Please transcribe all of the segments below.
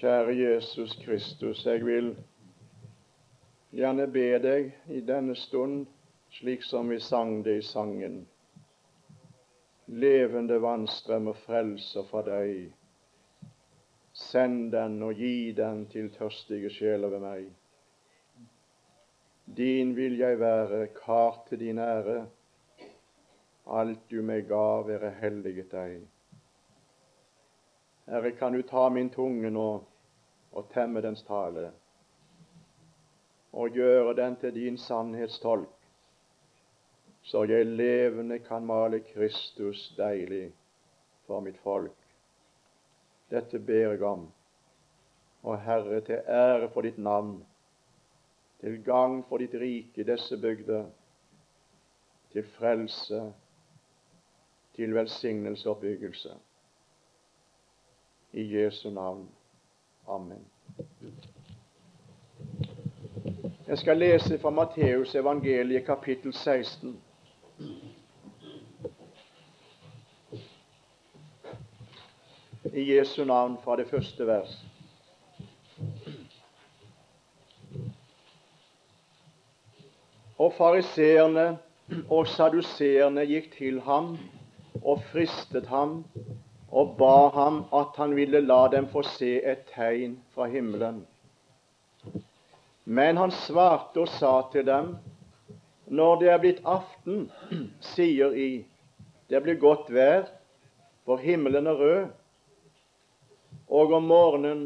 Kjære Jesus Kristus, jeg vil gjerne be deg i denne stund, slik som vi sang det i sangen. Levende vannstrøm og frelser fra deg. Send den og gi den til tørstige sjeler ved meg. Din vil jeg være, kar til din ære. Alt du meg ga, være helliget deg. Herre, kan du ta min tunge nå og temme dens tale, og gjøre den til din sannhetstolk, så jeg levende kan male Kristus deilig for mitt folk. Dette ber jeg om, og Herre, til ære for ditt navn, til gang for ditt rike i disse bygder, til frelse, til velsignelse og oppbyggelse. I Jesu navn. Amen. Jeg skal lese fra Matteus evangeliet kapittel 16. I Jesu navn fra det første vers. Og fariseerne og saduseerne gikk til ham og fristet ham og ba ham at han ville la dem få se et tegn fra himmelen. Men han svarte og sa til dem, når det er blitt aften, sier I, det blir godt vær, for himmelen er rød, og om morgenen,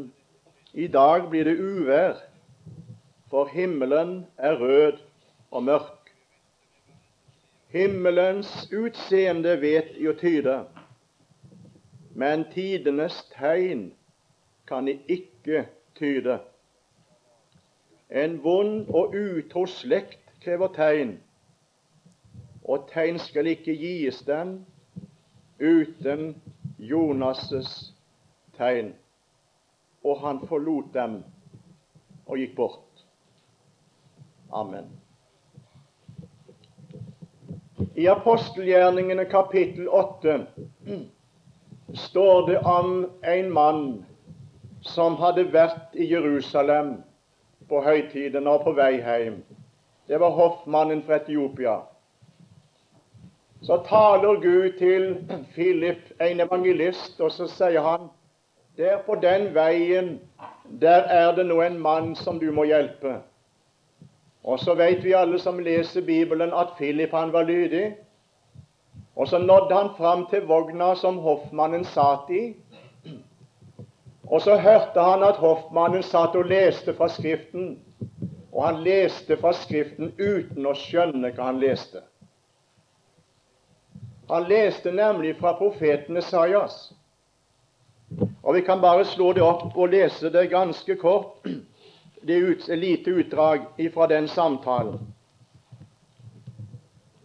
i dag blir det uvær, for himmelen er rød og mørk. Himmelens utseende vet I å tyde men tidenes tegn kan de ikke tyde. En vond og utro slekt krever tegn, og tegn skal ikke gis dem uten Jonas' tegn. Og han forlot dem og gikk bort. Amen. I apostelgjerningene kapittel 8 står det om en mann som hadde vært i Jerusalem på høytiden og på vei hjem. Det var hoffmannen fra Etiopia. Så taler Gud til Philip, en evangelist, og så sier han der på den veien, der er det nå en mann som du må hjelpe. Og så vet vi alle som leser Bibelen, at Philip han var lydig. Og så nådde han fram til vogna som hoffmannen satt i. Og så hørte han at hoffmannen satt og leste fra Skriften. Og han leste fra Skriften uten å skjønne hva han leste. Han leste nemlig fra profeten Esaias. Og vi kan bare slå det opp og lese det ganske kort. Det er et lite utdrag fra den samtalen.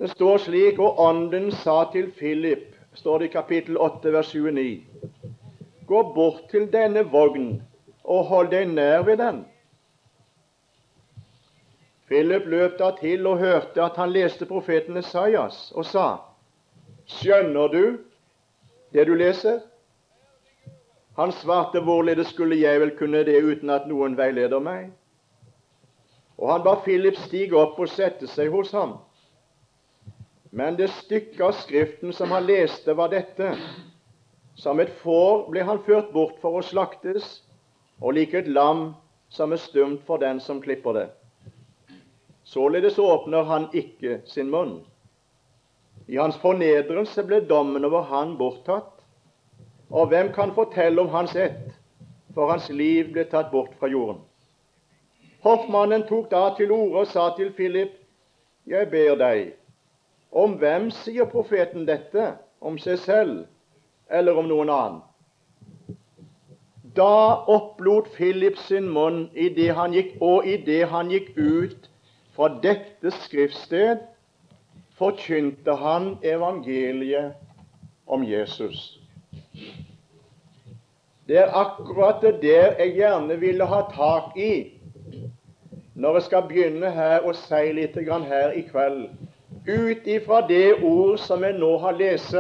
Det står slik Og Ånden sa til Philip, står det i kapittel 8, vers 29, Gå bort til denne vogn og hold deg nær ved den. Philip løp da til og hørte at han leste profeten Esaias, og sa, Skjønner du det du leser? Han svarte, hvorledes skulle jeg vel kunne det uten at noen veileder meg? Og han ba Philip stige opp og sette seg hos ham. Men det stykket av Skriften som han leste, var dette. Som et får ble han ført bort for å slaktes, og like et lam som er stumt for den som klipper det. Således åpner han ikke sin munn. I hans fornedrelse ble dommen over han borttatt. Og hvem kan fortelle om hans ett, for hans liv ble tatt bort fra jorden? Hoffmannen tok da til orde og sa til Philip, jeg ber deg, om hvem sier profeten dette? Om seg selv eller om noen annen? Da opplot Philip sin munn i det han gikk, og idet han gikk ut fra dette skriftsted, forkynte han evangeliet om Jesus. Det er akkurat det der jeg gjerne ville ha tak i når jeg skal begynne her og si litt her i kveld ut ifra det ord som jeg nå har lest,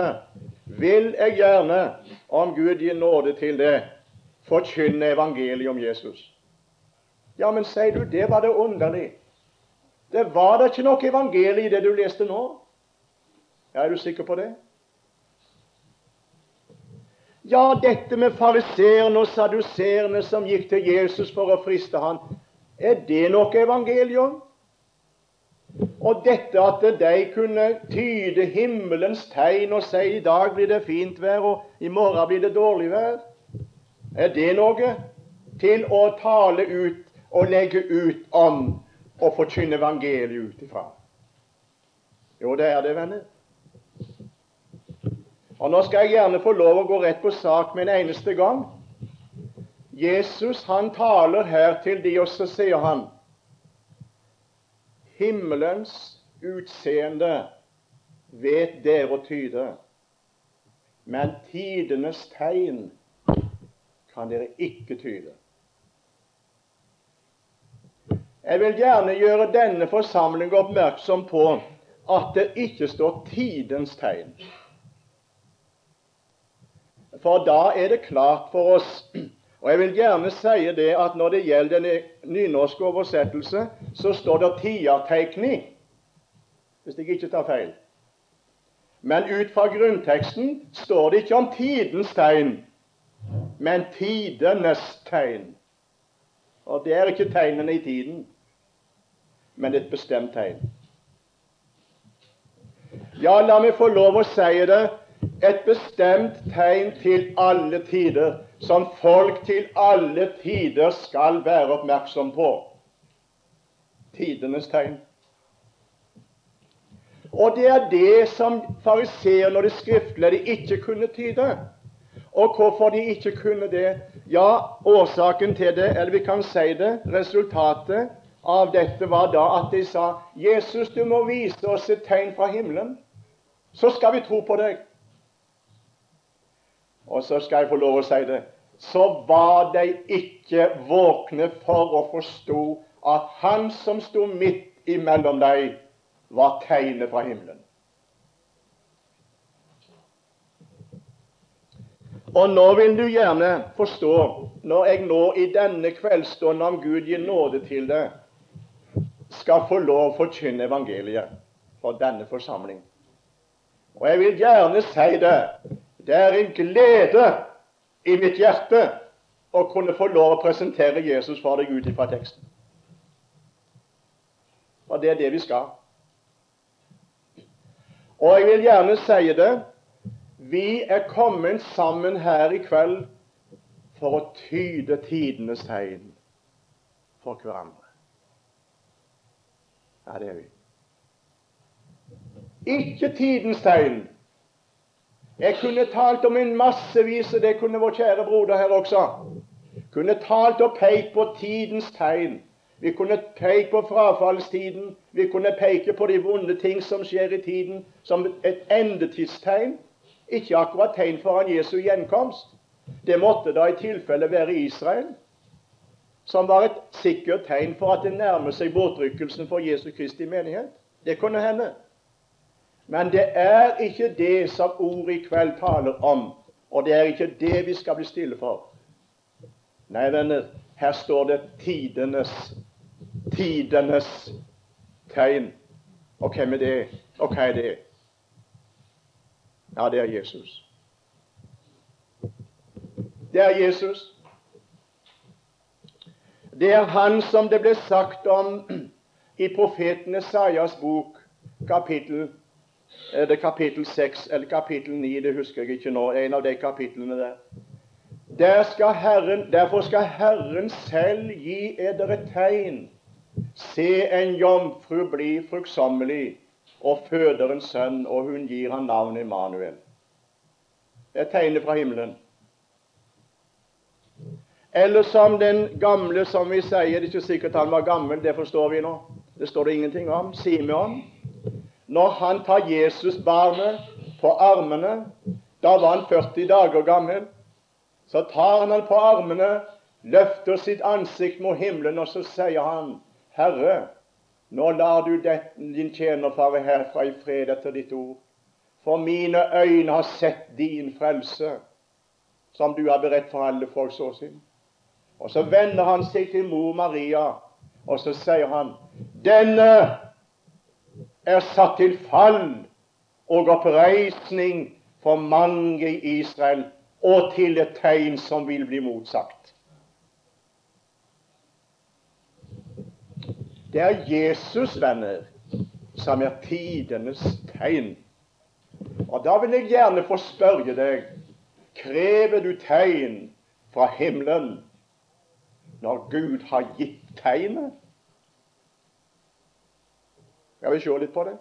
vil jeg gjerne, om Gud gir nåde til det, forkynne evangeliet om Jesus. Ja, men sier du, det var det underlig. Det var da ikke noe evangelium i det du leste nå. Ja, Er du sikker på det? Ja, dette med fariseerne og saduserene som gikk til Jesus for å friste ham, er det noe evangelium? Og dette at de kunne tyde himmelens tegn og si i dag blir det fint vær, og i morgen blir det dårlig vær, er det noe til å tale ut og legge ut om og forkynne evangeliet ut ifra? Jo, det er det, venner. Og Nå skal jeg gjerne få lov å gå rett på sak med en eneste gang. Jesus han taler her til de, og så sier han Himmelens utseende vet dere å tyde, men tidenes tegn kan dere ikke tyde. Jeg vil gjerne gjøre denne forsamling oppmerksom på at det ikke står 'tidens tegn'. For da er det klart for oss og Jeg vil gjerne si det at når det gjelder den nynorske oversettelse, så står det 'tiarteikning', hvis jeg ikke tar feil. Men ut fra grunnteksten står det ikke om tidens tegn, men tidenes tegn. Og det er ikke tegnene i tiden, men et bestemt tegn. Ja, la meg få lov å si det et bestemt tegn til alle tider, som folk til alle tider skal være oppmerksom på. Tidenes tegn. Og det er det som fariseerne og de skriftlærde ikke kunne tyde. Og hvorfor de ikke kunne det? Ja, årsaken til det, eller vi kan si det, resultatet av dette var da at de sa Jesus, du må vise oss et tegn fra himmelen, så skal vi tro på deg. Og så skal jeg få lov å si det så var de ikke våkne for å forstå at han som sto midt imellom dem, var tegnet fra himmelen. Og nå vil du gjerne forstå, når jeg nå i denne kveldsstunden om Gud gir nåde til deg, skal få lov å forkynne evangeliet for denne forsamling. Og jeg vil gjerne si det det er en glede i mitt hjerte å kunne få lov å presentere Jesus for deg ut ifra teksten. Og det er det vi skal. Og jeg vil gjerne si det vi er kommet sammen her i kveld for å tyde tidenes tegn for hverandre. Ja, det er vi. Ikke tidens tegn jeg kunne talt om en massevis, det kunne vår kjære broder her også. Kunne talt og pekt på tidens tegn. Vi kunne peke på frafallstiden. Vi kunne peke på de vonde ting som skjer i tiden, som et endetidstegn. Ikke akkurat tegn foran Jesu gjenkomst. Det måtte da i tilfelle være Israel, som var et sikkert tegn for at det nærmer seg bortrykkelsen for Jesu Kristi menighet. Det kunne hende. Men det er ikke det som ordet i kveld taler om, og det er ikke det vi skal bli stille for. Nei, venner, her står det tidenes, tidenes tegn. Og hvem er det? Og hva er det? Ja, det er Jesus. Det er Jesus. Det er han som det ble sagt om i profeten Esaias bok, kapittel er det kapittel 6 eller kapittel 9, det husker jeg ikke nå. En av de kapitlene der. der skal Herren, derfor skal Herren selv gi eder et tegn. Se, en jomfru blir fruktsommelig og føder en sønn, og hun gir han navnet Immanuel. Det er tegnet fra himmelen. Eller som den gamle som vi sier, det er ikke sikkert han var gammel, det forstår vi nå. Det står det ingenting om. Simeon når han tar Jesusbarnet på armene Da var han 40 dager gammel. Så tar han han på armene, løfter sitt ansikt mot himmelen, og så sier han, Herre, nå lar du din tjener fare herfra i fred etter ditt ord. For mine øyne har sett din frelse. som du har beredt for alle folk så siden. Og så vender han seg til mor Maria, og så sier han denne er satt til fall og oppreisning for mange i Israel, og til et tegn som vil bli motsagt. Det er Jesus, venner, som er tidenes tegn. Og da vil jeg gjerne få spørre deg krever du tegn fra himmelen når Gud har gitt tegnet? Skal vi se litt på det?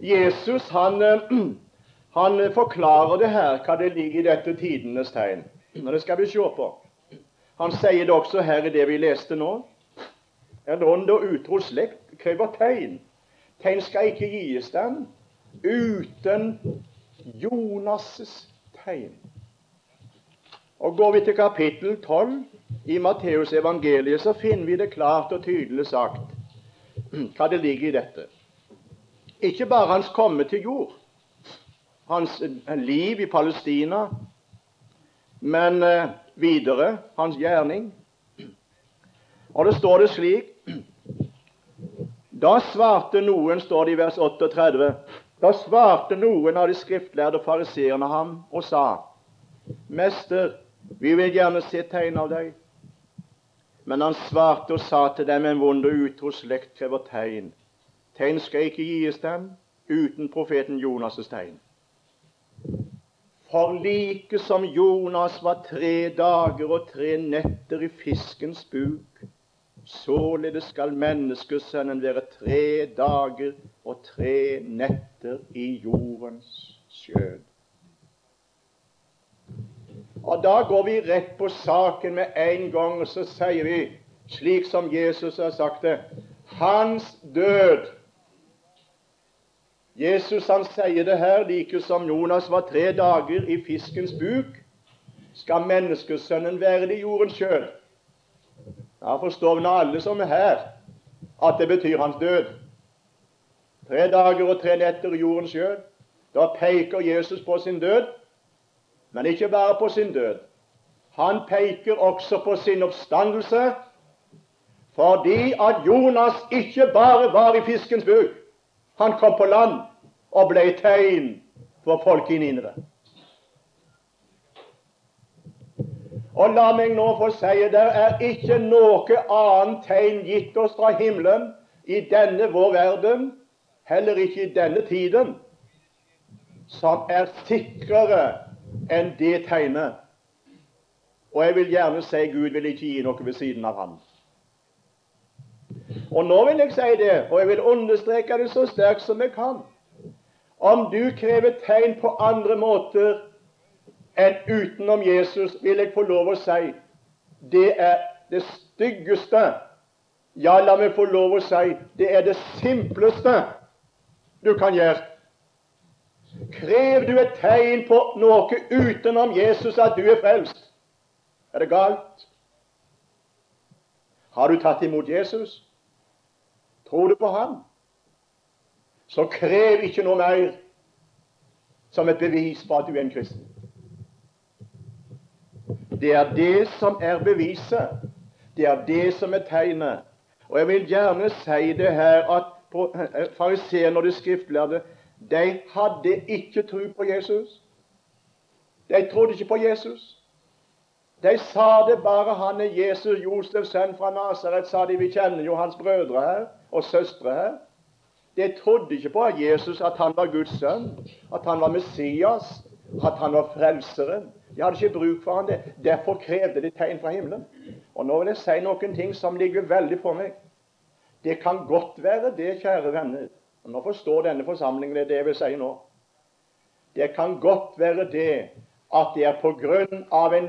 Jesus han, han forklarer det her, hva det ligger i dette tidenes tegn. Og Det skal vi se på. Han sier det også her i det vi leste nå. En ånd og utro slekt krever tegn. Tegn skal ikke gis dem uten Jonas' tegn. Og Går vi til kapittel 12 i Matteus evangeliet, så finner vi det klart og tydelig sagt hva det ligger i dette. Ikke bare hans komme til jord, hans eh, liv i Palestina, men eh, videre hans gjerning. Og det står det slik Da svarte noen, står det i vers 38, da svarte noen av de skriftlærde fariseerne ham og sa, Mester, vi vil gjerne se tegn av deg. Men han svarte og sa til dem, en vond og utro slekt krever tegn. Tegn skal ikke gis dem uten profeten Jonas' tegn. For like som Jonas var tre dager og tre netter i fiskens buk, Således skal menneskesønnen være tre dager og tre netter i jordens skjød. Og Da går vi rett på saken med en gang, og så sier vi, slik som Jesus har sagt det, hans død. Jesus han sier det her, like som Jonas var tre dager i fiskens buk, skal menneskesønnen være det i jordens sjøl. Da forstår vi nå alle som er her, at det betyr hans død. Tre dager og tre netter i jordens sjøl. Da peker Jesus på sin død, men ikke bare på sin død. Han peker også på sin oppstandelse, fordi at Jonas ikke bare var i fiskens buk. Han kom på land og ble tegn for folket i Nineve. Og la meg nå få si det er ikke noe annet tegn gitt oss fra himmelen i denne vår verden, heller ikke i denne tiden, som er sikrere enn det tegnet. Og jeg vil gjerne si Gud vil ikke gi noe ved siden av ham. Og nå vil jeg si det, og jeg vil understreke det så sterkt som jeg kan. Om du krever tegn på andre måter enn utenom Jesus, vil jeg få lov å si. Det er det styggeste. Ja, la meg få lov å si det er det simpleste du kan gjøre. Krev du et tegn på noe utenom Jesus at du er frelst, er det galt. Har du tatt imot Jesus? Tror du på ham? Så krev ikke noe mer som et bevis på at du er en kristen. Det er det som er beviset. Det er det som er tegnet. Og jeg vil gjerne si det her at eh, fariseerne og de skriftlærde de hadde ikke tro på Jesus. De trodde ikke på Jesus. De sa det bare han er Jesus, Josefs sønn fra Nasaret, sa de. Vi kjenner jo hans brødre her og søstre her. De trodde ikke på Jesus, at han var Guds sønn, at han var Messias, at han var frelseren. De hadde ikke bruk for han det. Derfor krevde de tegn fra himmelen. Og nå vil jeg si noen ting som ligger veldig på meg. Det kan godt være det, kjære venner. Og nå forstår denne forsamlingen det, det jeg vil si nå. Det kan godt være det at det er på grunn av en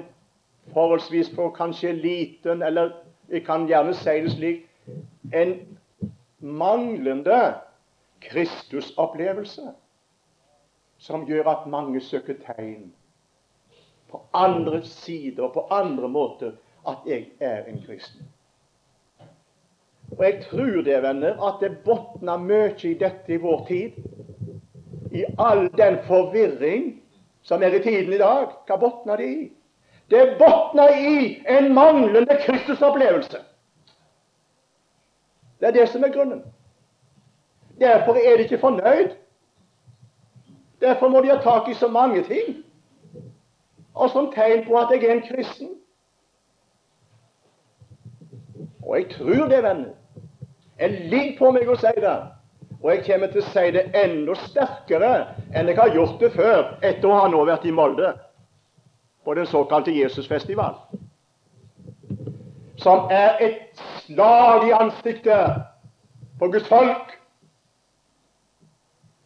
forholdsvis på kanskje liten, eller vi kan gjerne si det slik, en manglende Kristusopplevelse som gjør at mange søker tegn på andre sider og på andre måter at jeg er en kristen. Og jeg tror det, venner, at det botner mye i dette i vår tid. I all den forvirring som er i tiden i dag, hva botner det i? Det botner i en manglende Kristusopplevelse. Det er det som er grunnen. Derfor er de ikke fornøyd. Derfor må de ha tak i så mange ting. Og som tegn på at jeg er en kristen. Og jeg tror det, venner. Jeg ligger på meg å si det. Og jeg kommer til å si det enda sterkere enn jeg har gjort det før, etter å ha nå vært i Molde på den såkalte Jesusfestival. Som er et slag i ansiktet på Guds folk.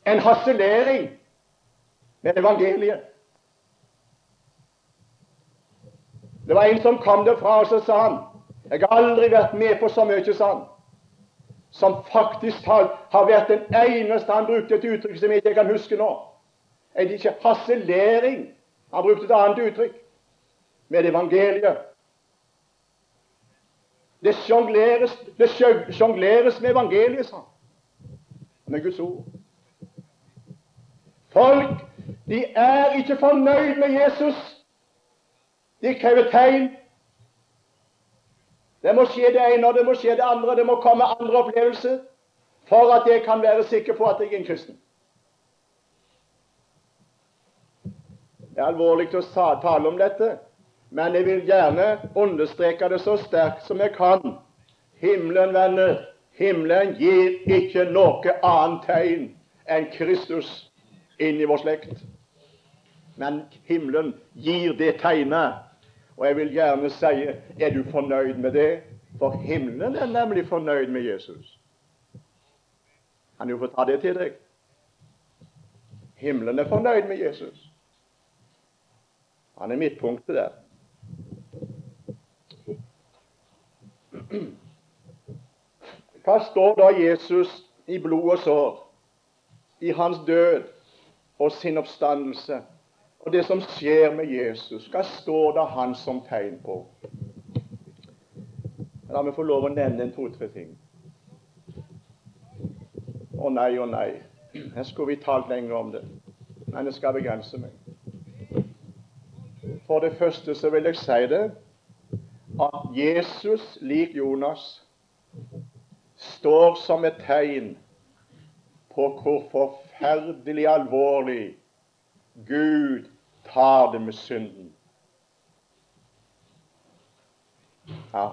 En harselering med evangeliet. Det var en som kom derfra, og så sa han Jeg har aldri vært med på så mye, sa han som faktisk har, har vært den eneste Han brukte et uttrykk som jeg ikke kan huske nå. Er det ikke harselering? Han brukte et annet uttrykk. Med evangeliet. Det sjongleres, det sjongleres med evangeliet, sa han. Med Guds ord. Folk de er ikke fornøyd med Jesus. De krever tegn. Det må skje det ene, og det må skje det andre. Det må komme andre opplevelser for at jeg kan være sikker på at jeg er en kristen. Det er alvorlig å tale om dette, men jeg vil gjerne understreke det så sterkt som jeg kan. Himmelen, venner, himmelen gir ikke noe annet tegn enn Kristus inn i vår slekt. Men himmelen gir det tegnet og jeg vil gjerne si er du fornøyd med det? For himmelen er nemlig fornøyd med Jesus. Kan du få ta det til deg? Himmelen er fornøyd med Jesus. Han er midtpunktet der. Hva står da Jesus i blod og sår, i hans død og sin oppstandelse? Og det som skjer med Jesus, hva står det han som tegn på? La meg få lov å nevne to-tre ting. Å nei, å nei. Her skulle vi talt lenger om det. Men jeg skal begrense meg. For det første så vil jeg si det at Jesus, lik Jonas, står som et tegn på hvor forferdelig alvorlig Gud tar det med synden. Ja.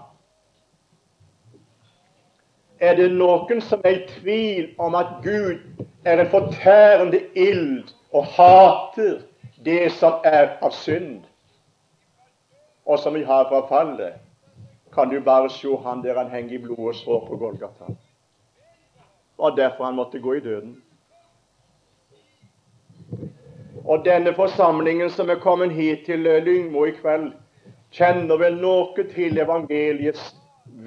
Er det noen som er i tvil om at Gud er en fortærende ild og hater det som er av synd, og som vi har fra fallet, kan du bare se han der han henger i blod og sår på Golgata. Og derfor han måtte gå i døden. Og denne forsamlingen som er kommet hit til eh, Lyngmo i kveld, kjenner vel noe til evangeliets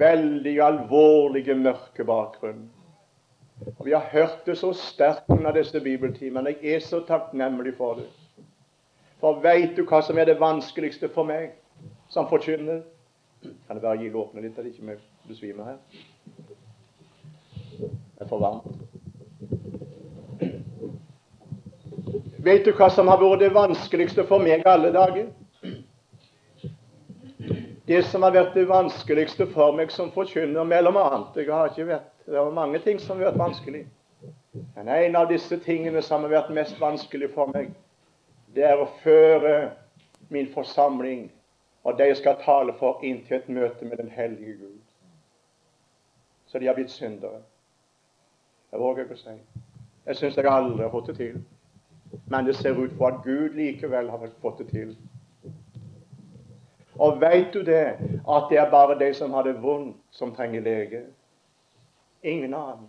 veldig alvorlige mørke bakgrunn. Og Vi har hørt det så sterkt under disse bibeltimene. Jeg er så takknemlig for det. For veit du hva som er det vanskeligste for meg som forkynner? Kan det være gi åpne litt, at ikke vi besvimer her? Det er for varmt. Vet du hva som har vært det vanskeligste for meg alle dager? Det som har vært det vanskeligste for meg som forkynner, mellom annet jeg har ikke vært, Det var mange ting som har vært vanskelig. Men en av disse tingene som har vært mest vanskelig for meg, det er å føre min forsamling og de jeg skal tale for, inn til et møte med den hellige Gud. Så de har blitt syndere. Det våger jeg ikke å si. Jeg syns jeg aldri har fått det til. Men det ser ut for at Gud likevel har fått det til. Og veit du det, at det er bare de som har det vondt, som trenger lege? Ingen annen.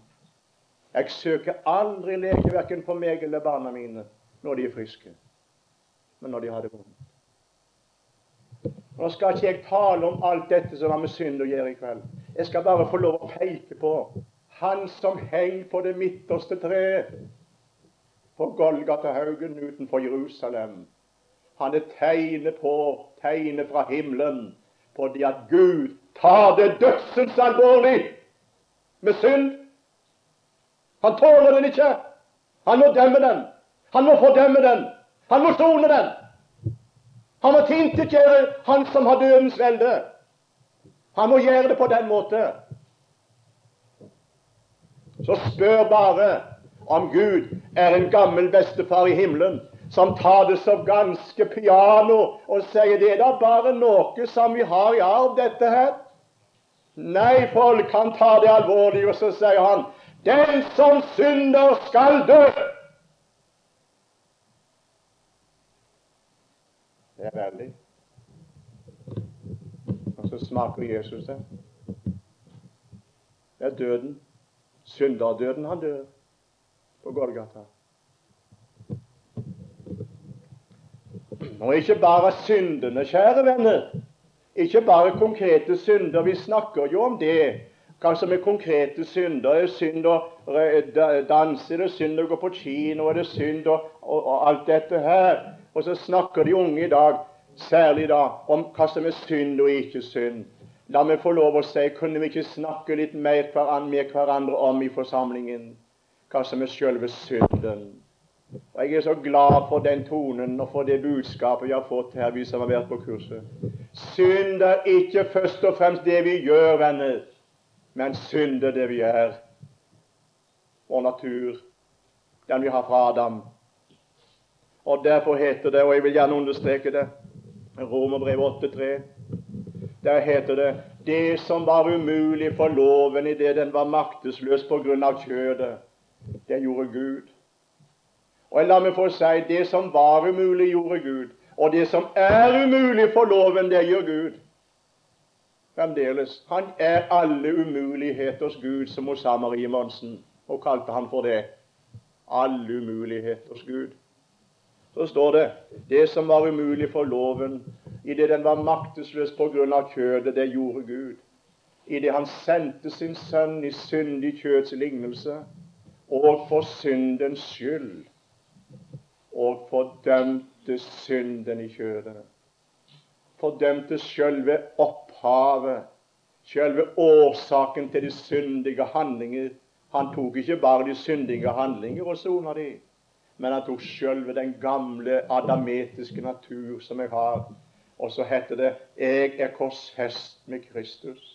Jeg søker aldri lege verken på meg eller barna mine når de er friske, men når de har det vondt. Nå skal ikke jeg tale om alt dette som har med synd å gjøre i kveld. Jeg skal bare få lov å peke på Han som henger på det midterste treet på Golgata-haugen utenfor Jerusalem. Han er tegnet på, tegnet fra himmelen, på det at Gud tar det dødsens alvorlig med synd. Han tåler den ikke. Han må dømme den. Han må fordømme den. Han må sone den. Han må tilintetgjøre han som har dødens velde. Han må gjøre det på den måte. Så spør bare om Gud er en gammel bestefar i himmelen som tar det så ganske piano og sier det er da bare noe som vi har i arv, dette her. Nei, folk, han tar det alvorlig, og så sier han den som synder, skal dø. Det er veldig. Og så smaker Jesus det. Det er døden. Synderdøden. Han dør på Golgata. Og ikke bare syndene, kjære venner. Ikke bare konkrete synder. Vi snakker jo om det. Hva som er konkrete synder. Er synd å danse? Er det synd å gå på kino? Er det synd og, og, og alt dette her? Og så snakker de unge i dag, særlig da, om hva som er synd og ikke synd. La meg få lov å si, kunne vi ikke snakke litt mer med hverandre om i forsamlingen som er selve synden? Og Jeg er så glad for den tonen og for det budskapet vi har fått her, vi som har vært på kurset. Synd er ikke først og fremst det vi gjør, venner, men synd er det vi er. Vår natur, den vi har fra Adam. Og Derfor heter det, og jeg vil gjerne understreke det, Romerbrev 8,3 der heter det det som var umulig for loven idet den var maktesløs på grunn av kjødet, det gjorde Gud. Og la meg få si det som var umulig, gjorde Gud. Og det som er umulig for loven, det gjør Gud. Fremdeles. Han er alle umuligheters Gud, som hos Marie Monsen, og kalte han for det. Alle umuligheters Gud. Så står det det som var umulig for loven, idet den var maktesløs av kjødet, det gjorde Gud. Idet han sendte sin sønn i syndig kjøds lignelse, og for syndens skyld, og fordømte synden i kjødet. Fordømte sjølve opphavet, sjølve årsaken til de syndige handlinger. Han tok ikke bare de syndige handlinger og sona de, men han tok sjølve den gamle adametiske natur som jeg har, og så heter det 'Jeg er korsfest med Kristus'.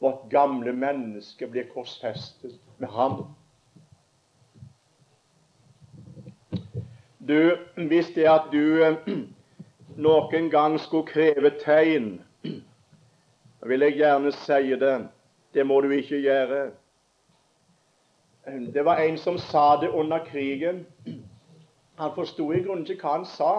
Vårt gamle menneske blir korsfestet med ham. Du, Hvis det at du eh, noen gang skulle kreve tegn, da vil jeg gjerne si det. Det må du ikke gjøre. Det var en som sa det under krigen. Han forsto i grunnen ikke hva han sa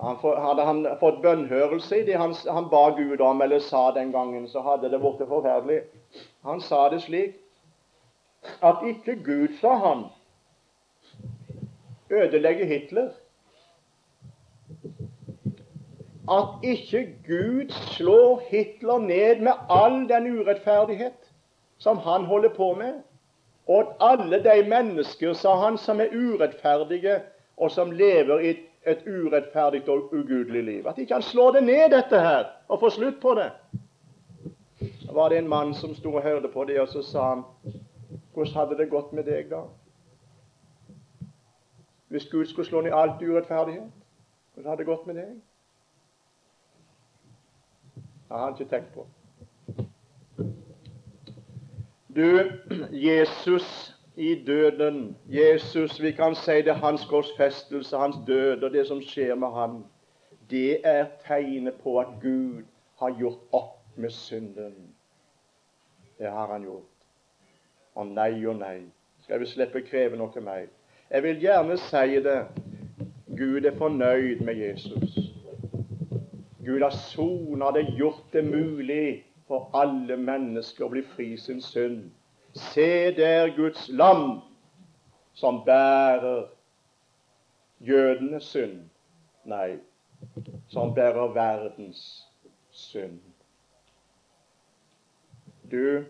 han for, hadde han fått bønnhørelse i det han, han, ba Gud om eller sa den gangen, så hadde det blitt forferdelig. Han sa det slik at ikke Gud, sa han, ødelegger Hitler. At ikke Gud slår Hitler ned med all den urettferdighet som han holder på med. Og at alle de mennesker, sa han, som er urettferdige, og som lever i et et urettferdig og ugudelig liv. At ikke han slår det ned, dette her, og får slutt på det. Så var det en mann som sto og hørte på det, og så sa han Hvordan hadde det gått med deg, da? Hvis Gud skulle slå ned alt urettferdighet, hvordan hadde det gått med deg? Det har han ikke tenkt på. Du, Jesus i døden. Jesus, vi kan si det hans korsfestelse, hans død og det som skjer med han. Det er tegnet på at Gud har gjort opp med synden. Det har han gjort. Og nei og nei. Skal vi slippe å kreve noe mer? Jeg vil gjerne si det. Gud er fornøyd med Jesus. Gud har sona det, gjort det mulig for alle mennesker å bli fri sin synd. Se der Guds lam som bærer jødenes synd. Nei, som bærer verdens synd. Du,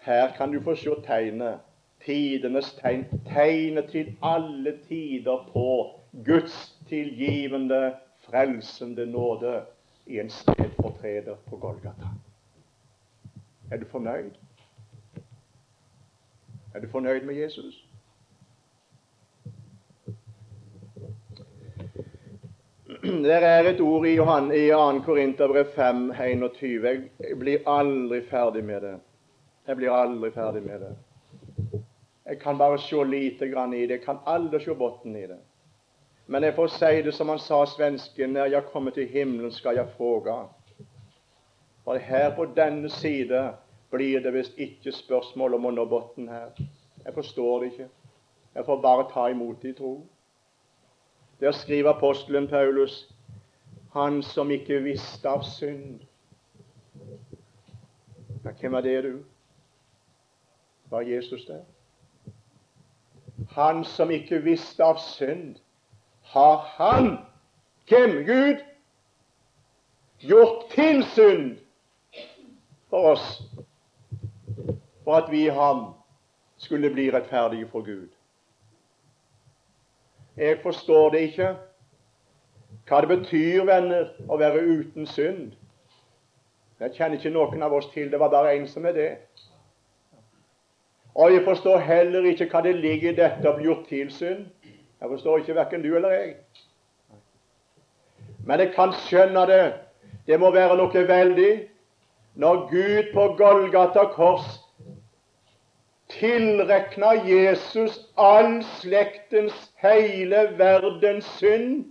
her kan du få se tegnet. Tidenes tegn. Tegnet til alle tider på Guds tilgivende, frelsende nåde i en stedfortreder på Golgata. Er du fornøyd? Er du fornøyd med Jesus? Det er et ord i, Johan, i 2. Korinterbrev 5, 21. Jeg blir aldri ferdig med det. Jeg blir aldri ferdig med det. Jeg kan bare se lite grann i det. Jeg kan aldri se bunnen i det. Men jeg får si det som han sa svensken, når jeg kommer til himmelen, skal jeg fråga. For her på denne side blir det visst ikke spørsmål om å nå bunnen her. Jeg forstår det ikke. Jeg får bare ta imot det i tro. Der skriver apostelen Paulus han som ikke visste av synd. Ja, hvem er det, du? Var Jesus der? Han som ikke visste av synd, har han, hvem? Gud, gjort til synd for oss, for at vi i ham skulle bli rettferdige for Gud. Jeg forstår det ikke. Hva det betyr, venner, å være uten synd. Jeg kjenner ikke noen av oss til det. var bare en som er det. Og jeg forstår heller ikke hva det ligger i dette å bli gjort til synd. Jeg forstår ikke verken du eller jeg. Men jeg kan skjønne det. Det må være noe veldig når Gud på Golgata kors tilrekna Jesus all slektens, hele verdens synd.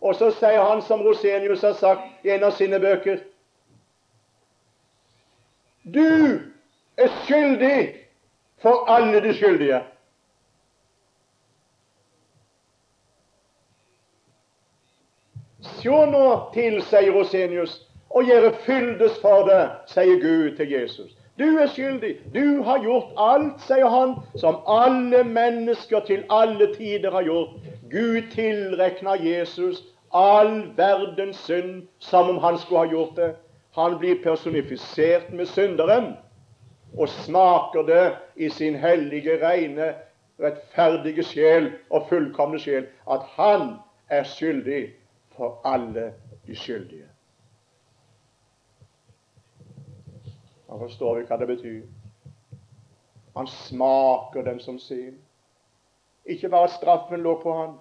Og så sier han, som Rosenius har sagt i en av sine bøker Du er skyldig for alle de skyldige. Se nå til, sier Rosenius, og gjøre fyldes for det, sier Gud til Jesus. Du er skyldig. Du har gjort alt, sier han, som alle mennesker til alle tider har gjort. Gud tilrekner Jesus all verdens synd som om han skulle ha gjort det. Han blir personifisert med synderen og smaker det i sin hellige, rene, rettferdige sjel og fullkomne sjel at han er skyldig for alle de skyldige. Da forstår vi hva det betyr. Han smaker den som sin. Ikke bare straffen lå på han,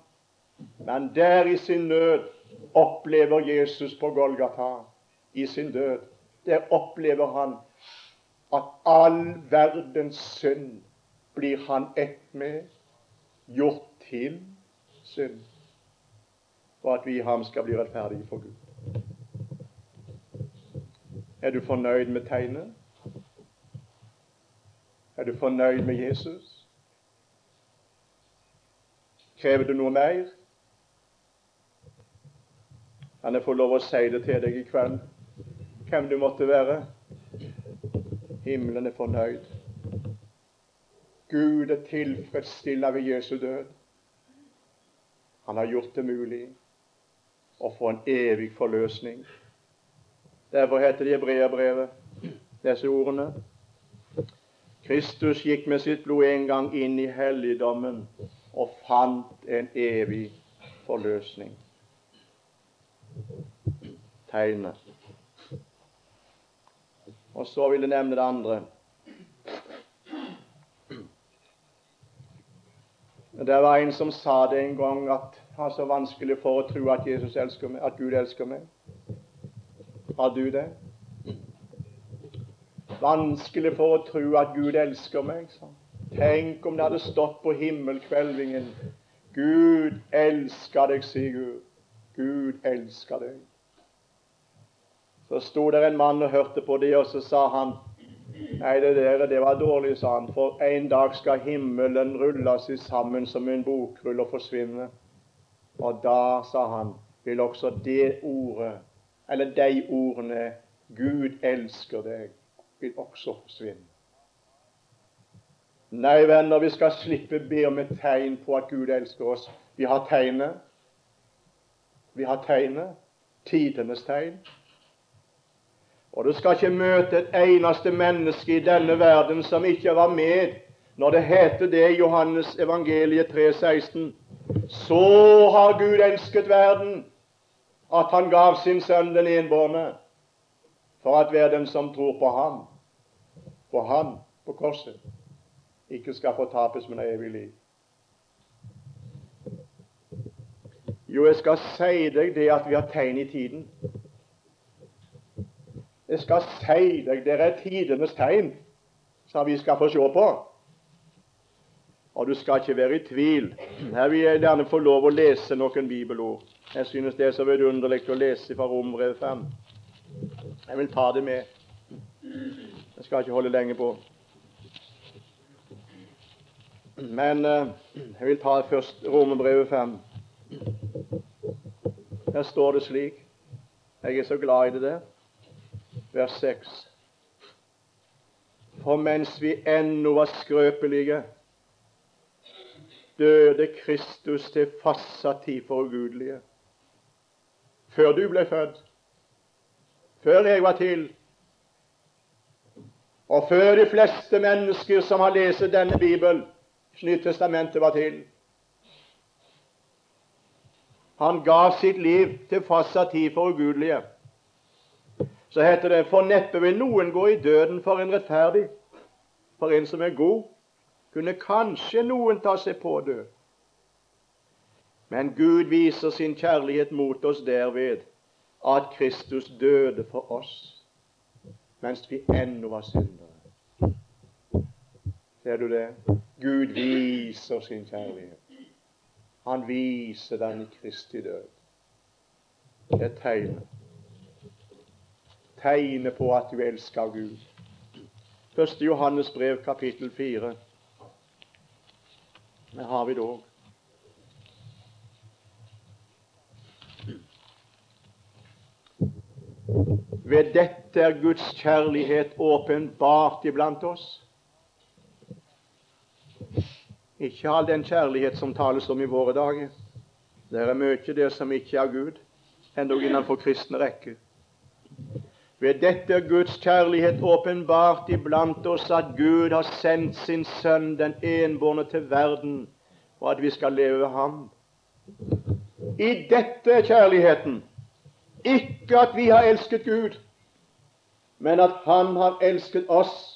men der i sin nød opplever Jesus på Golgata, i sin død, der opplever han at all verdens synd blir han ett med, gjort til synd, for at vi i ham skal bli rettferdige for Gud. Er du fornøyd med tegnet? Er du fornøyd med Jesus? Krever du noe mer? Kan jeg få lov å si det til deg i kveld, hvem du måtte være? Himmelen er fornøyd. Gud er tilfredsstilla ved Jesu død. Han har gjort det mulig å få en evig forløsning. Derfor heter det i Hebreabrevet disse ordene Kristus gikk med sitt blod en gang inn i helligdommen og fant en evig forløsning. Tegnet. Og så vil jeg nevne det andre. Det var en som sa det en gang at han er så vanskelig for å tro at Jesus elsker meg, at Gud elsker meg. Har du det? Vanskelig for å tro at Gud elsker meg. Sånn. Tenk om det hadde stått på himmelkvelvingen Gud elsker deg, sier Gud. Gud elsker deg. Så sto der en mann og hørte på det, og så sa han Nei, det der det var dårlig, sa han, for en dag skal himmelen rulle seg sammen som en bokrull og forsvinne. Og da, sa han, vil også det ordet, eller de ordene, Gud elsker deg, vil også forsvinne. Nei, venner, vi skal slippe be om et tegn på at Gud elsker oss. Vi har tegnet. Vi har tegnet. Tidenes tegn. Og du skal ikke møte et eneste menneske i denne verden som ikke var med når det heter det i Johannes evangeliet 3,16. Så har Gud elsket verden at han gav sin sønn den enbårne, for at hver den som tror på ham, for han på korset ikke skal få tapes, men evig liv. Jo, jeg skal si deg det at vi har tegn i tiden. Jeg skal si deg det er tidenes tegn som vi skal få se på. Og du skal ikke være i tvil. Her vil jeg gjerne få lov å lese noen bibelord. Jeg synes det er så vidunderlig å lese fra Romerbrevet 5. Jeg vil ta det med. Jeg skal ikke holde lenge på. Men uh, jeg vil ta først Romerbrevet 5. Her står det slik Jeg er så glad i det der. Vers 6. For mens vi ennå var skrøpelige, døde Kristus til fastsatt tid for ugudelige. Før du ble født, før jeg var til, og før de fleste mennesker som har lest denne Bibel, Nyttestamentet, var til. Han gav sitt liv til fastsatt tid for ugudelige. Så heter det For neppe vil noen gå i døden for en rettferdig. For en som er god, kunne kanskje noen ta seg på å dø. Men Gud viser sin kjærlighet mot oss derved at Kristus døde for oss mens vi ennå var syndere. Ser du det? Gud viser sin kjærlighet. Han viser den i Kristi død. Det er tegnet. Tegnet på at du elsker Gud. Første Johannes brev, kapittel 4. Det har vi dog. Ved dette er Guds kjærlighet åpenbart iblant oss ikke all den kjærlighet som tales om i våre dager. Det er mye det som ikke er Gud, endog innenfor kristne rekker. Ved dette er Guds kjærlighet åpenbart iblant oss at Gud har sendt sin Sønn, den enbårne, til verden, og at vi skal leve ved ham. I dette er kjærligheten. Ikke at vi har elsket Gud, men at Han har elsket oss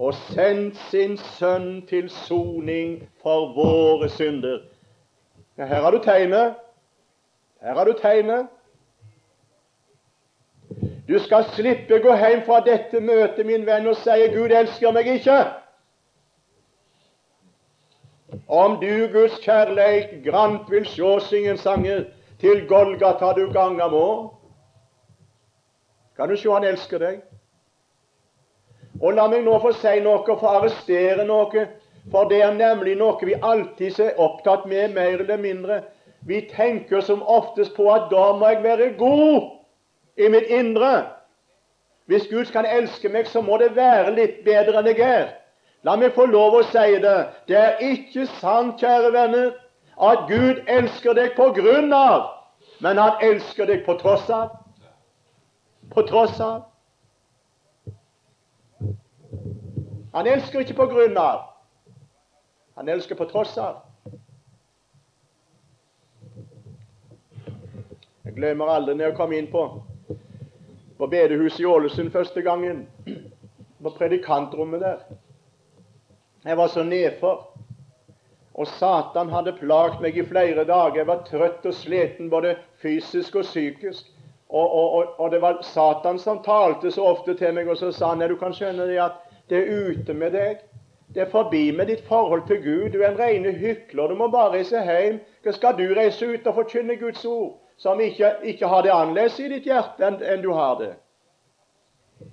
og sendt sin sønn til soning for våre synder. Ja, her har du tegnet. Her har du tegnet. Du skal slippe gå hjem fra dette møtet, min venn, og si 'Gud elsker meg ikke'. Om du, Guds kjærleik, grant vil sjå, synge en sanger, til Golgata du ganga må. Kan du sjå han elsker deg? Og la meg nå få si noe, få arrestere noe, for det er nemlig noe vi alltid er opptatt med, mer eller mindre. Vi tenker som oftest på at da må jeg være god i mitt indre. Hvis Gud kan elske meg, så må det være litt bedre enn jeg er. La meg få lov å si det. Det er ikke sant, kjære venner, at Gud elsker deg på grunn av, men han elsker deg på tross av. På tross av. Han elsker ikke på grunn av. Han elsker på tross av. Jeg glemmer aldri når jeg kom inn på på bedehuset i Ålesund første gangen. På predikantrommet der. Jeg var så nedfor. Og Satan hadde plaget meg i flere dager. Jeg var trøtt og sliten både fysisk og psykisk. Og, og, og, og det var Satan som talte så ofte til meg, og så sa han du kan skjønne det at det er ute med deg. Det er forbi med ditt forhold til Gud. Du er en rene hykler. Du må bare reise hjem. Hva skal du reise ut og forkynne Guds ord, som ikke, ikke har det annerledes i ditt hjerte enn, enn du har det?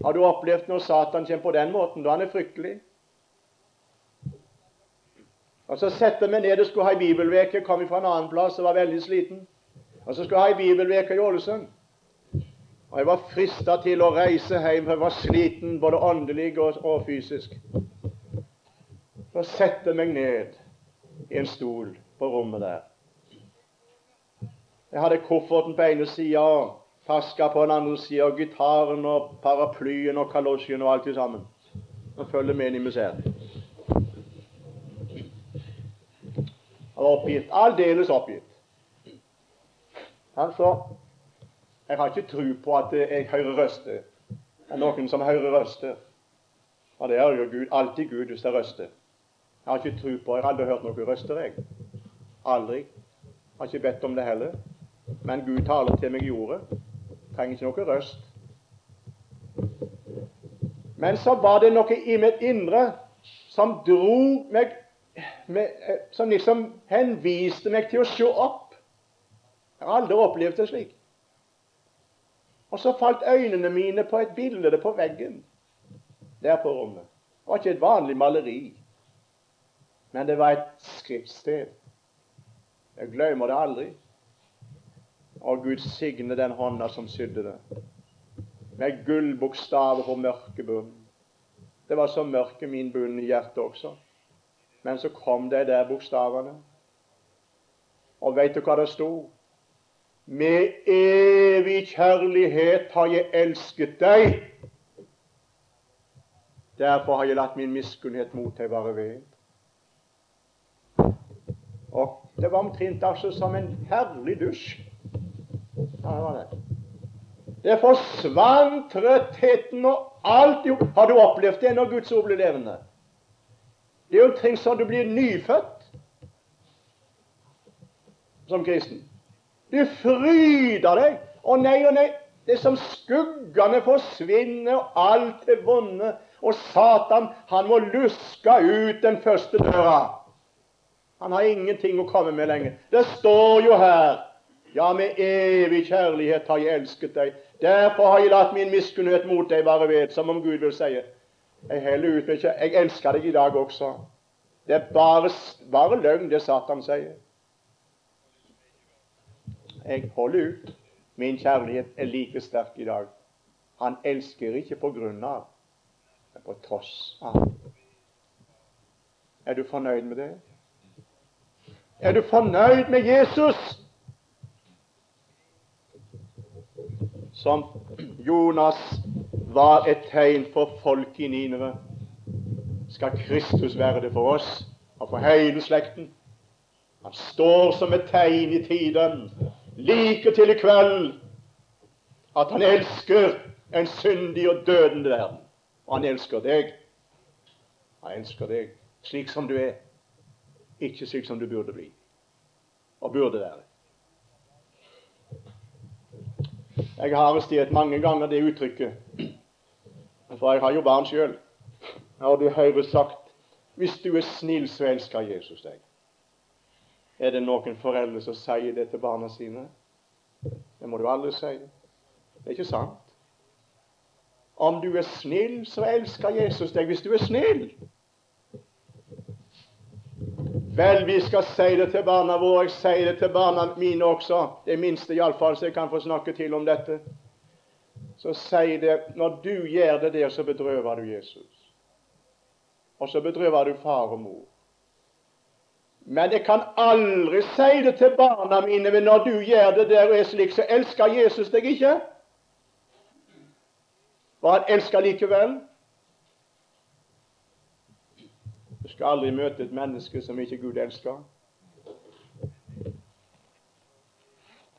Har du opplevd når Satan kommer på den måten? Da han er fryktelig. Og Så setter vi ned og skulle ha ei bibelveke. Kom fra en annen plass og var veldig sliten. Og så skulle jeg ha ei bibelveke i Ålesund. Og jeg var frista til å reise hjem, for jeg var sliten både åndelig og, og fysisk. Så sette meg ned i en stol på rommet der. Jeg hadde kofferten på ene sida taska på den andre sida, gitaren og paraplyen og kalosjen og alt sammen. Og følger med inn i museet. Jeg var oppgitt. Aldeles oppgitt. Altså, jeg har ikke tro på at jeg hører røster. Det er noen som hører røster. Og det er jo Gud, alltid Gud hvis det er røster. Jeg har ikke tro på Jeg har aldri hørt noen røster, jeg. Aldri. Jeg Har ikke bedt om det heller. Men Gud taler til meg i ordet. Trenger ikke noe røst. Men så var det noe i mitt indre som dro meg med, Som liksom henviste meg til å se opp. Jeg har aldri opplevd det slik. Og så falt øynene mine på et bilde på veggen der på rommet. Det var ikke et vanlig maleri, men det var et skriftsted. Jeg glemmer det aldri. Og Gud signe den hånda som sydde det, med gullbokstaver på mørke bunn. Det var så mørke min bunn i hjertet også. Men så kom de der bokstavene. Og veit du hva det sto? Med evig kjærlighet har jeg elsket deg. Derfor har jeg latt min miskunnhet mot deg være ved. Og det var omtrent altså som en herlig dusj. Ja, det var det. Det forsvant trøttheten og alt. Jo. Har du opplevd det når Guds ord blir levende? Det er jo omtrent som du blir nyfødt som kristen. Du fryder deg. Å nei, å nei. Det er som skuggene forsvinner, og alt er vonde. Og Satan, han må luske ut den første døra. Han har ingenting å komme med lenger. Det står jo her Ja, med evig kjærlighet har jeg elsket deg. Derfor har jeg latt min miskunnhet mot deg være ved, som om Gud vil si. Jeg heller ut med Jeg elsker deg i dag også. Det er bare, bare løgn, det Satan sier. Jeg holder ut. Min kjærlighet er like sterk i dag. Han elsker ikke på grunn av, men på tross av. Er du fornøyd med det? Er du fornøyd med Jesus? Som Jonas var et tegn for folk i Nineve, skal Kristus være det for oss og for hele slekten. Han står som et tegn i tiden, like til i kveld, at han elsker en syndig og dødende verden. Og han elsker deg. Han elsker deg slik som du er. Ikke slik som du burde bli, og burde være. Jeg har arrestert mange ganger det uttrykket, for jeg har jo barn sjøl. Og du hører sagt hvis du er snill, så elsker Jesus deg. Er det noen foreldre som sier det til barna sine? Det må du aldri si. Det er ikke sant. Om du er snill, så elsker Jesus deg hvis du er snill. Vel, vi skal si det til barna våre. Jeg sier det til barna mine også. Det minste iallfall, så jeg kan få snakke til om dette. Så si det når du gjør det der, så bedrøver du Jesus. Og så bedrøver du far og mor. Men jeg kan aldri si det til barna mine, men når du gjør det der og er slik, så elsker Jesus deg ikke. For han elsker likevel. Du skal aldri møte et menneske som ikke Gud elsker.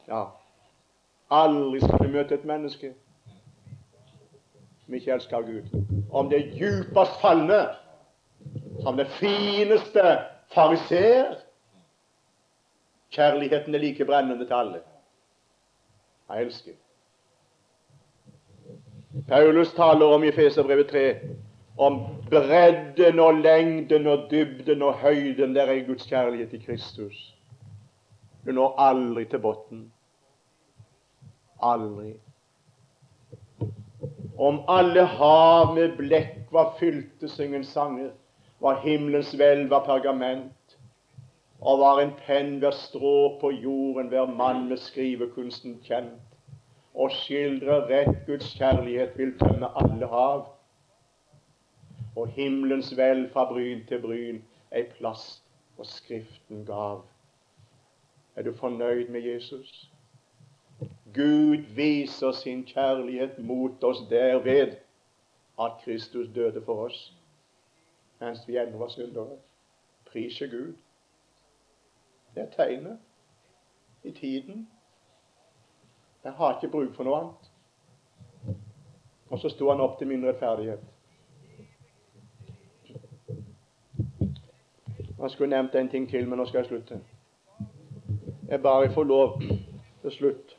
Ja, aldri skal du møte et menneske som ikke elsker Gud. Om det djupest fallende, som det fineste fariseer. Kjærligheten er like brennende til alle. Jeg elsker. Paulus taler om i Feserbrevet 3 om bredden og lengden og dybden og høyden der er Guds kjærlighet i Kristus. Du når aldri til bunnen. Aldri. Om alle hav med blekk var fylte, synger sanger, var himmelens hvelv av pergament, og var en penn hver strå på jorden, hver mann med skrivekunsten kjent, og skildrer rett Guds kjærlighet vil tømme alle hav og himmelens hvelv fra bryn til bryn ei plass og Skriften gav. Er du fornøyd med Jesus? Gud viser sin kjærlighet mot oss derved at Kristus døde for oss mens vi ennå var syndere. Prise Gud. Det er tegnet i tiden. Jeg har ikke bruk for noe annet. Og så sto han opp til min rettferdighet. Jeg skulle nevnt en ting til, men nå skal jeg slutte. Jeg bare får lov til slutt.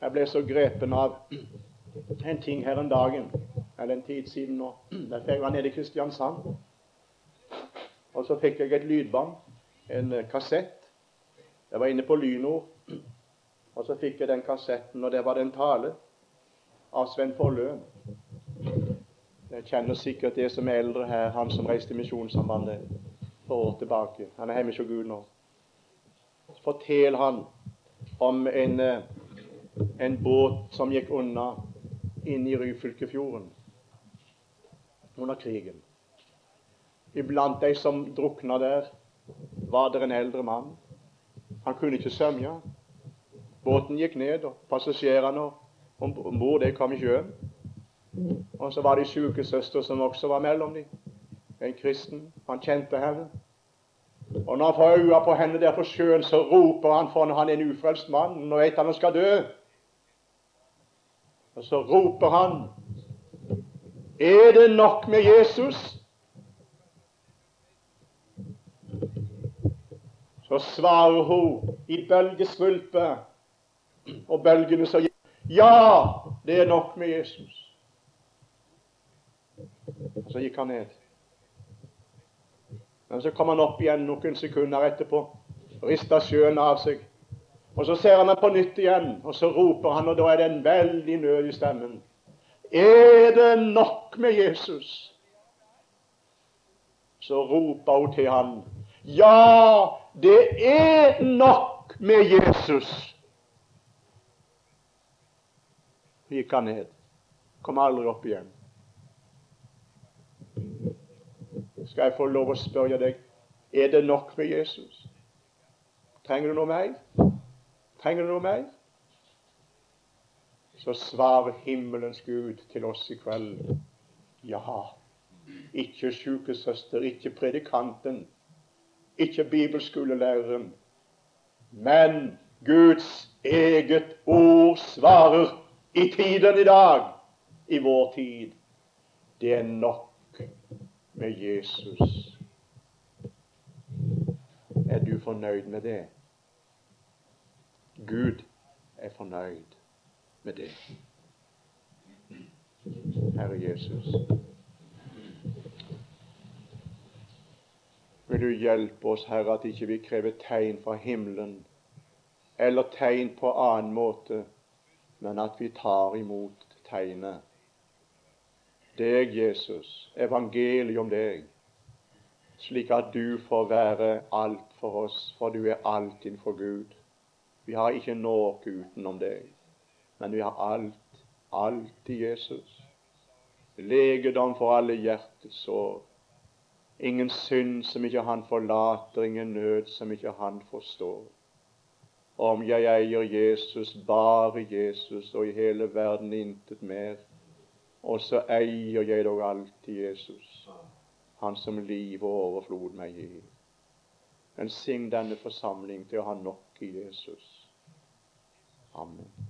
Jeg ble så grepen av en ting her en dagen, eller en tid siden nå. Der jeg var nede i Kristiansand. Og så fikk jeg et lydbånd, en kassett. Jeg var inne på Lynord. Og så fikk jeg den kassetten, og det var det en tale av Sven Folløen. Jeg kjenner sikkert det som er eldre her, han som reiste Misjonssambandet for år tilbake. Han er hjemme hos Gud nå. Så han om en, eh, en båt som gikk unna inn i Ryfylkefjorden under krigen. Iblant de som drukna der, var det en eldre mann. Han kunne ikke svømme. Båten gikk ned, og passasjerene om bord kom i sjøen. Og så var det ei sykesøster som også var mellom dem. En kristen. Han kjente henne. Og når han får øye på henne der på sjøen, så roper han for han er en ufrelst mann. Nå vet han han skal dø. Og så roper han Er det nok med Jesus? Så svarer hun i bølgesvulpet og bølgene så Ja, det er nok med Jesus. Og så gikk han ned. Men så kom han opp igjen noen sekunder etterpå, rista sjøen av seg. Og så ser han ham på nytt igjen, og så roper han, og da er det en veldig nød i stemmen. Er det nok med Jesus? Så roper hun til han. Ja, det er nok med Jesus. Gikk han ned. Kom aldri opp igjen. Skal jeg få lov å spørre deg er det nok med Jesus? Trenger du noe mer? Trenger du noe mer? Så svarer himmelens Gud til oss i kveld ja. Ikke sykesøster, ikke predikanten, ikke bibelskolelæreren, men Guds eget ord svarer i tiden i dag, i vår tid. Det er nok med Jesus. Er du fornøyd med det? Gud er fornøyd med det. Herre Jesus. Vil du hjelpe oss, Herre, at ikke vi krever tegn fra himmelen eller tegn på annen måte, men at vi tar imot tegnet deg, Jesus, evangeliet om deg, slik at du får være alt for oss, for du er alt innenfor Gud. Vi har ikke noe utenom deg, men vi har alt, alt i Jesus. Legedom for alle hjertesår. Ingen synd som ikke han forlater, ingen nød som ikke han forstår. Om jeg eier Jesus, bare Jesus, og i hele verden intet mer, og så eier jeg dog alltid Jesus, Han som liv og overflod meg gir. Velsign denne forsamling til å ha nok i Jesus. Amen.